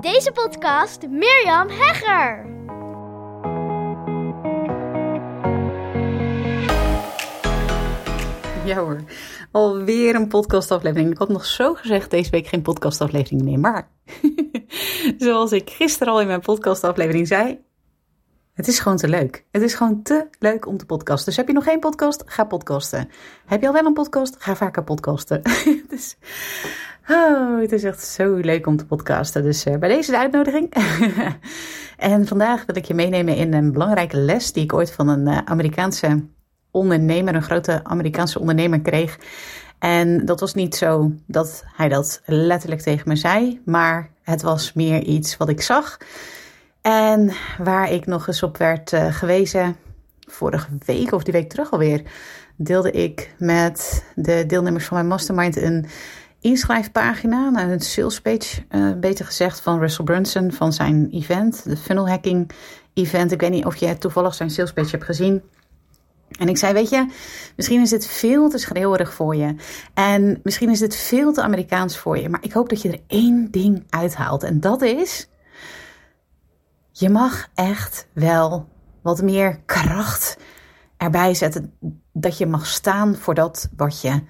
Deze podcast Mirjam Hegger. Ja hoor, alweer een podcastaflevering. Ik had nog zo gezegd deze week geen podcastaflevering meer. Maar zoals ik gisteren al in mijn podcastaflevering zei, het is gewoon te leuk. Het is gewoon te leuk om te podcasten. Dus heb je nog geen podcast? Ga podcasten. Heb je al wel een podcast? Ga vaker podcasten. dus, oh, het is echt zo leuk om te podcasten. Dus uh, bij deze de uitnodiging. en vandaag wil ik je meenemen in een belangrijke les die ik ooit van een uh, Amerikaanse ondernemer, een grote Amerikaanse ondernemer kreeg. En dat was niet zo dat hij dat letterlijk tegen me zei, maar het was meer iets wat ik zag. En waar ik nog eens op werd uh, gewezen, vorige week of die week terug alweer, deelde ik met de deelnemers van mijn mastermind een inschrijfpagina, nou, een sales page, uh, beter gezegd, van Russell Brunson van zijn event, de funnel hacking event. Ik weet niet of je toevallig zijn sales page hebt gezien. En ik zei, weet je, misschien is dit veel te schreeuwerig voor je. En misschien is dit veel te Amerikaans voor je. Maar ik hoop dat je er één ding uithaalt. En dat is, je mag echt wel wat meer kracht erbij zetten. Dat je mag staan voor dat wat je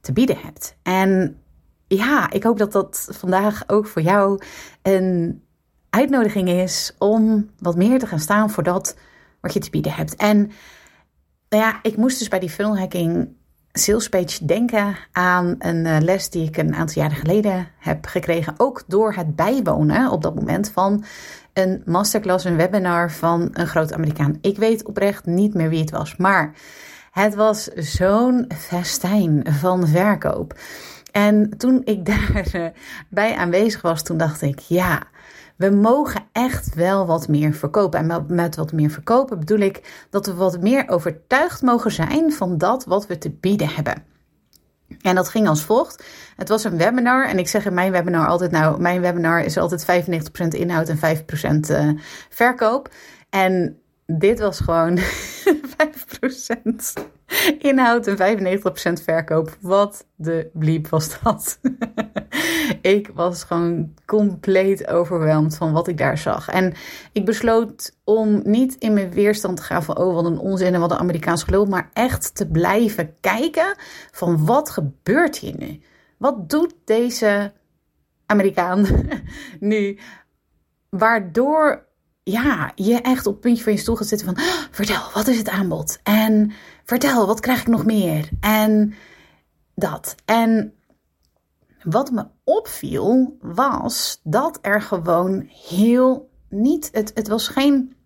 te bieden hebt. En ja, ik hoop dat dat vandaag ook voor jou een uitnodiging is om wat meer te gaan staan voor dat wat je te bieden hebt. En nou ja, ik moest dus bij die funnel hacking sales page denken aan een uh, les die ik een aantal jaren geleden heb gekregen. Ook door het bijwonen op dat moment van een masterclass, een webinar van een groot Amerikaan. Ik weet oprecht niet meer wie het was, maar het was zo'n festijn van verkoop. En toen ik daarbij aanwezig was, toen dacht ik, ja, we mogen echt wel wat meer verkopen. En met wat meer verkopen bedoel ik dat we wat meer overtuigd mogen zijn van dat wat we te bieden hebben. En dat ging als volgt. Het was een webinar. En ik zeg in mijn webinar altijd: Nou, mijn webinar is altijd 95% inhoud en 5% uh, verkoop. En dit was gewoon 5% inhoud en 95% verkoop. Wat de bliep was dat? ik was gewoon compleet overweldigd van wat ik daar zag. En ik besloot om niet in mijn weerstand te gaan van oh wat een onzin en wat een Amerikaans gelul, maar echt te blijven kijken van wat gebeurt hier nu? Wat doet deze Amerikaan nu? Waardoor ja, je echt op het puntje van je stoel gaat zitten van... Oh, vertel, wat is het aanbod? En vertel, wat krijg ik nog meer? En dat. En wat me opviel was dat er gewoon heel niet... Het, het was geen...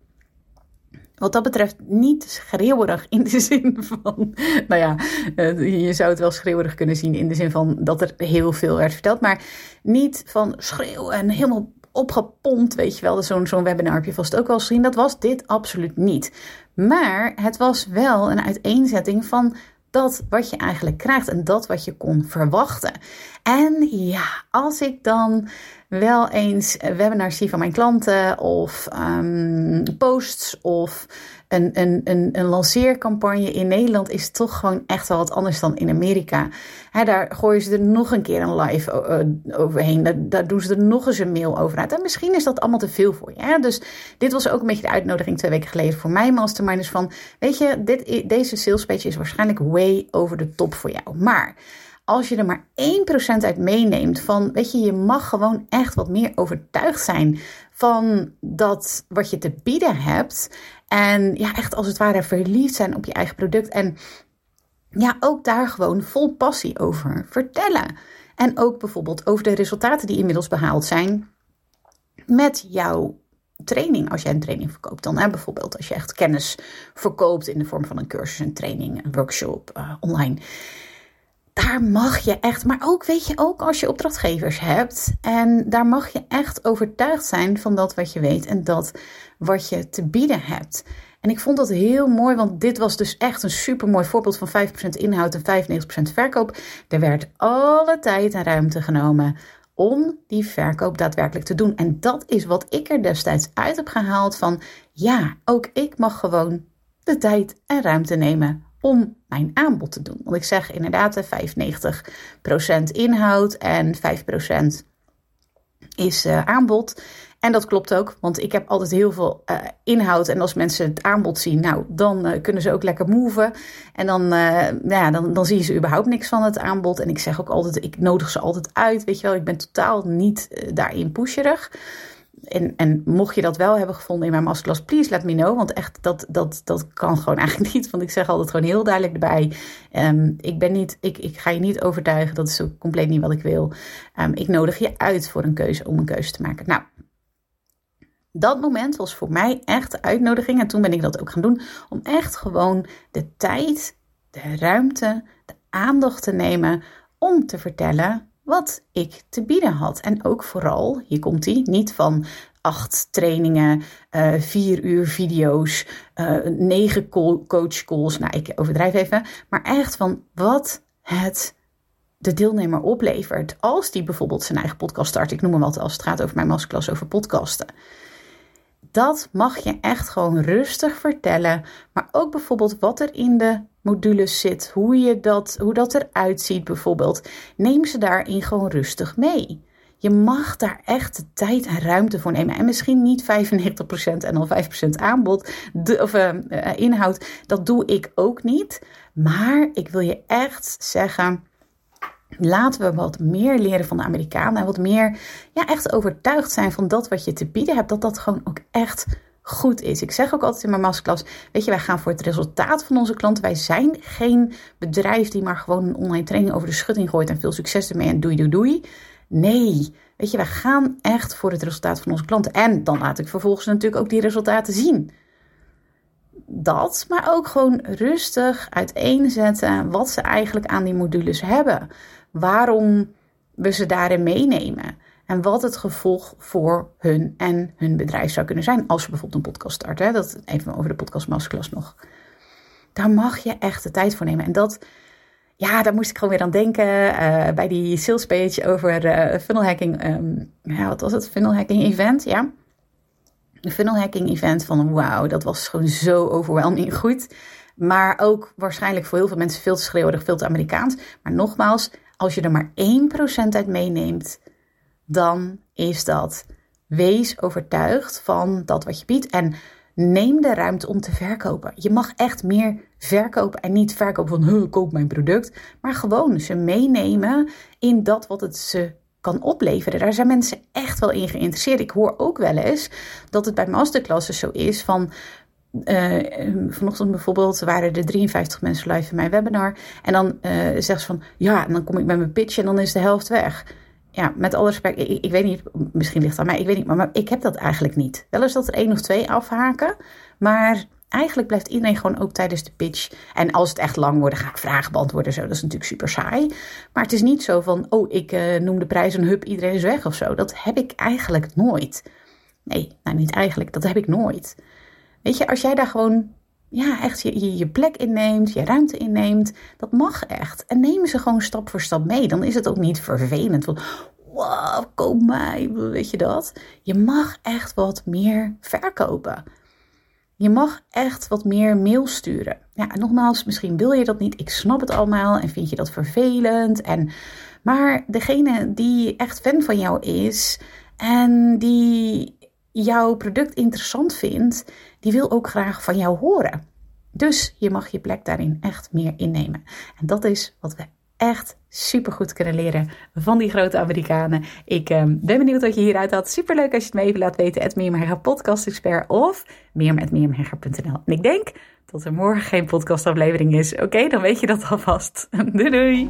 Wat dat betreft niet schreeuwerig in de zin van... Nou ja, eh, je zou het wel schreeuwerig kunnen zien in de zin van dat er heel veel werd verteld. Maar niet van schreeuwen en helemaal opgepompt, weet je wel. Zo'n zo'n webinar heb je vast ook wel gezien. Dat was dit absoluut niet. Maar het was wel een uiteenzetting van dat wat je eigenlijk krijgt en dat wat je kon verwachten. En ja, als ik dan wel eens webinars zie van mijn klanten of um, posts of een, lanceercampagne in Nederland is toch gewoon echt wel wat anders dan in Amerika. daar gooien ze er nog een keer een live overheen. Daar, daar, doen ze er nog eens een mail over uit. En misschien is dat allemaal te veel voor je. Hè? Dus dit was ook een beetje de uitnodiging twee weken geleden voor mijn mastermind. Dus van, weet je, dit, deze sales page is waarschijnlijk way over de top voor jou. Maar als je er maar 1% uit meeneemt van, weet je, je mag gewoon echt wat meer overtuigd zijn van dat wat je te bieden hebt. En ja, echt als het ware verliefd zijn op je eigen product. En ja, ook daar gewoon vol passie over vertellen. En ook bijvoorbeeld over de resultaten die inmiddels behaald zijn met jouw training. Als jij een training verkoopt, dan hè, bijvoorbeeld als je echt kennis verkoopt in de vorm van een cursus, een training, een workshop uh, online daar mag je echt, maar ook weet je ook als je opdrachtgevers hebt. En daar mag je echt overtuigd zijn van dat wat je weet en dat wat je te bieden hebt. En ik vond dat heel mooi, want dit was dus echt een super mooi voorbeeld van 5% inhoud en 95% verkoop. Er werd alle tijd en ruimte genomen om die verkoop daadwerkelijk te doen. En dat is wat ik er destijds uit heb gehaald van ja, ook ik mag gewoon de tijd en ruimte nemen om mijn aanbod te doen. Want ik zeg inderdaad 95% inhoud en 5% is uh, aanbod. En dat klopt ook, want ik heb altijd heel veel uh, inhoud. En als mensen het aanbod zien, nou, dan kunnen ze ook lekker moven. En dan, ja, dan, dan zie je ze überhaupt niks van het aanbod. En ik zeg ook altijd, ik nodig ze altijd uit. Weet je wel, ik ben totaal niet daarin pusherig. En, en mocht je dat wel hebben gevonden in mijn masterclass, please let me know. Want echt, dat, dat, dat kan gewoon eigenlijk niet. Want ik zeg altijd gewoon heel duidelijk erbij. Um, ik, ben niet, ik, ik ga je niet overtuigen. Dat is ook compleet niet wat ik wil. Um, ik nodig je uit voor een keuze, om een keuze te maken. Nou, dat moment was voor mij echt uitnodiging. En toen ben ik dat ook gaan doen. Om echt gewoon de tijd, de ruimte, de aandacht te nemen. Om te vertellen wat ik te bieden had. En ook vooral, hier komt hij, niet van acht trainingen, uh, vier uur video's, uh, negen coach calls. Nou, ik overdrijf even. Maar echt van wat het de deelnemer oplevert. Als die bijvoorbeeld zijn eigen podcast start. Ik noem hem wat als het gaat over mijn masterclass over podcasten. Dat mag je echt gewoon rustig vertellen. Maar ook bijvoorbeeld wat er in de modules zit, hoe, je dat, hoe dat eruit ziet bijvoorbeeld. Neem ze daarin gewoon rustig mee. Je mag daar echt de tijd en ruimte voor nemen. En misschien niet 95% en al 5% aanbod de, of uh, inhoud. Dat doe ik ook niet. Maar ik wil je echt zeggen. Laten we wat meer leren van de Amerikanen. En wat meer ja, echt overtuigd zijn van dat wat je te bieden hebt. Dat dat gewoon ook echt goed is. Ik zeg ook altijd in mijn masterclass, weet je, wij gaan voor het resultaat van onze klanten. Wij zijn geen bedrijf die maar gewoon een online training over de schutting gooit en veel succes ermee en doei doei doei. Nee, weet je, wij gaan echt voor het resultaat van onze klanten. En dan laat ik vervolgens natuurlijk ook die resultaten zien. Dat, maar ook gewoon rustig uiteenzetten wat ze eigenlijk aan die modules hebben. Waarom we ze daarin meenemen. En wat het gevolg voor hun en hun bedrijf zou kunnen zijn. Als ze bijvoorbeeld een podcast starten. Dat even over de podcast masterclass nog. Daar mag je echt de tijd voor nemen. En dat, ja, daar moest ik gewoon weer aan denken. Uh, bij die sales page over uh, funnel hacking. Um, ja, wat was het? Funnel hacking event, ja. Een funnel hacking event van wauw, dat was gewoon zo overwhelming goed. Maar ook waarschijnlijk voor heel veel mensen veel te schreeuwerig, veel te Amerikaans. Maar nogmaals, als je er maar 1% uit meeneemt dan is dat wees overtuigd van dat wat je biedt en neem de ruimte om te verkopen. Je mag echt meer verkopen en niet verkopen van koop mijn product, maar gewoon ze meenemen in dat wat het ze kan opleveren. Daar zijn mensen echt wel in geïnteresseerd. Ik hoor ook wel eens dat het bij masterclasses zo is van uh, vanochtend bijvoorbeeld waren er 53 mensen live in mijn webinar. En dan uh, zegt ze van ja, en dan kom ik met mijn pitch en dan is de helft weg ja, met alle respect, ik, ik, weet niet, misschien ligt het aan mij, ik weet niet, maar, ik heb dat eigenlijk niet. Wel eens dat er één of twee afhaken, maar eigenlijk blijft iedereen gewoon ook tijdens de pitch. En als het echt lang wordt, ga ik vragen beantwoorden. Zo. Dat is natuurlijk super saai. Maar het is niet zo van, oh, ik uh, noem de prijs een hup, iedereen is weg of zo. Dat heb ik eigenlijk nooit. Nee, nou niet eigenlijk, dat heb ik nooit. Weet je, als jij daar gewoon ja, echt je, je plek inneemt, je ruimte inneemt. Dat mag echt. En neem ze gewoon stap voor stap mee. Dan is het ook niet vervelend. Van, wow, koop mij, weet je dat? Je mag echt wat meer verkopen. Je mag echt wat meer mail sturen. Ja, nogmaals, misschien wil je dat niet. Ik snap het allemaal en vind je dat vervelend. En, maar degene die echt fan van jou is en die jouw product interessant vindt, die wil ook graag van jou horen. Dus je mag je plek daarin echt meer innemen. En dat is wat we echt super goed kunnen leren van die grote Amerikanen. Ik uh, ben benieuwd wat je hieruit had. Super leuk als je het me even laat weten. Het Meermherger podcast expert of meer met En ik denk dat er morgen geen podcastaflevering is. Oké, dan weet je dat alvast. doei doei!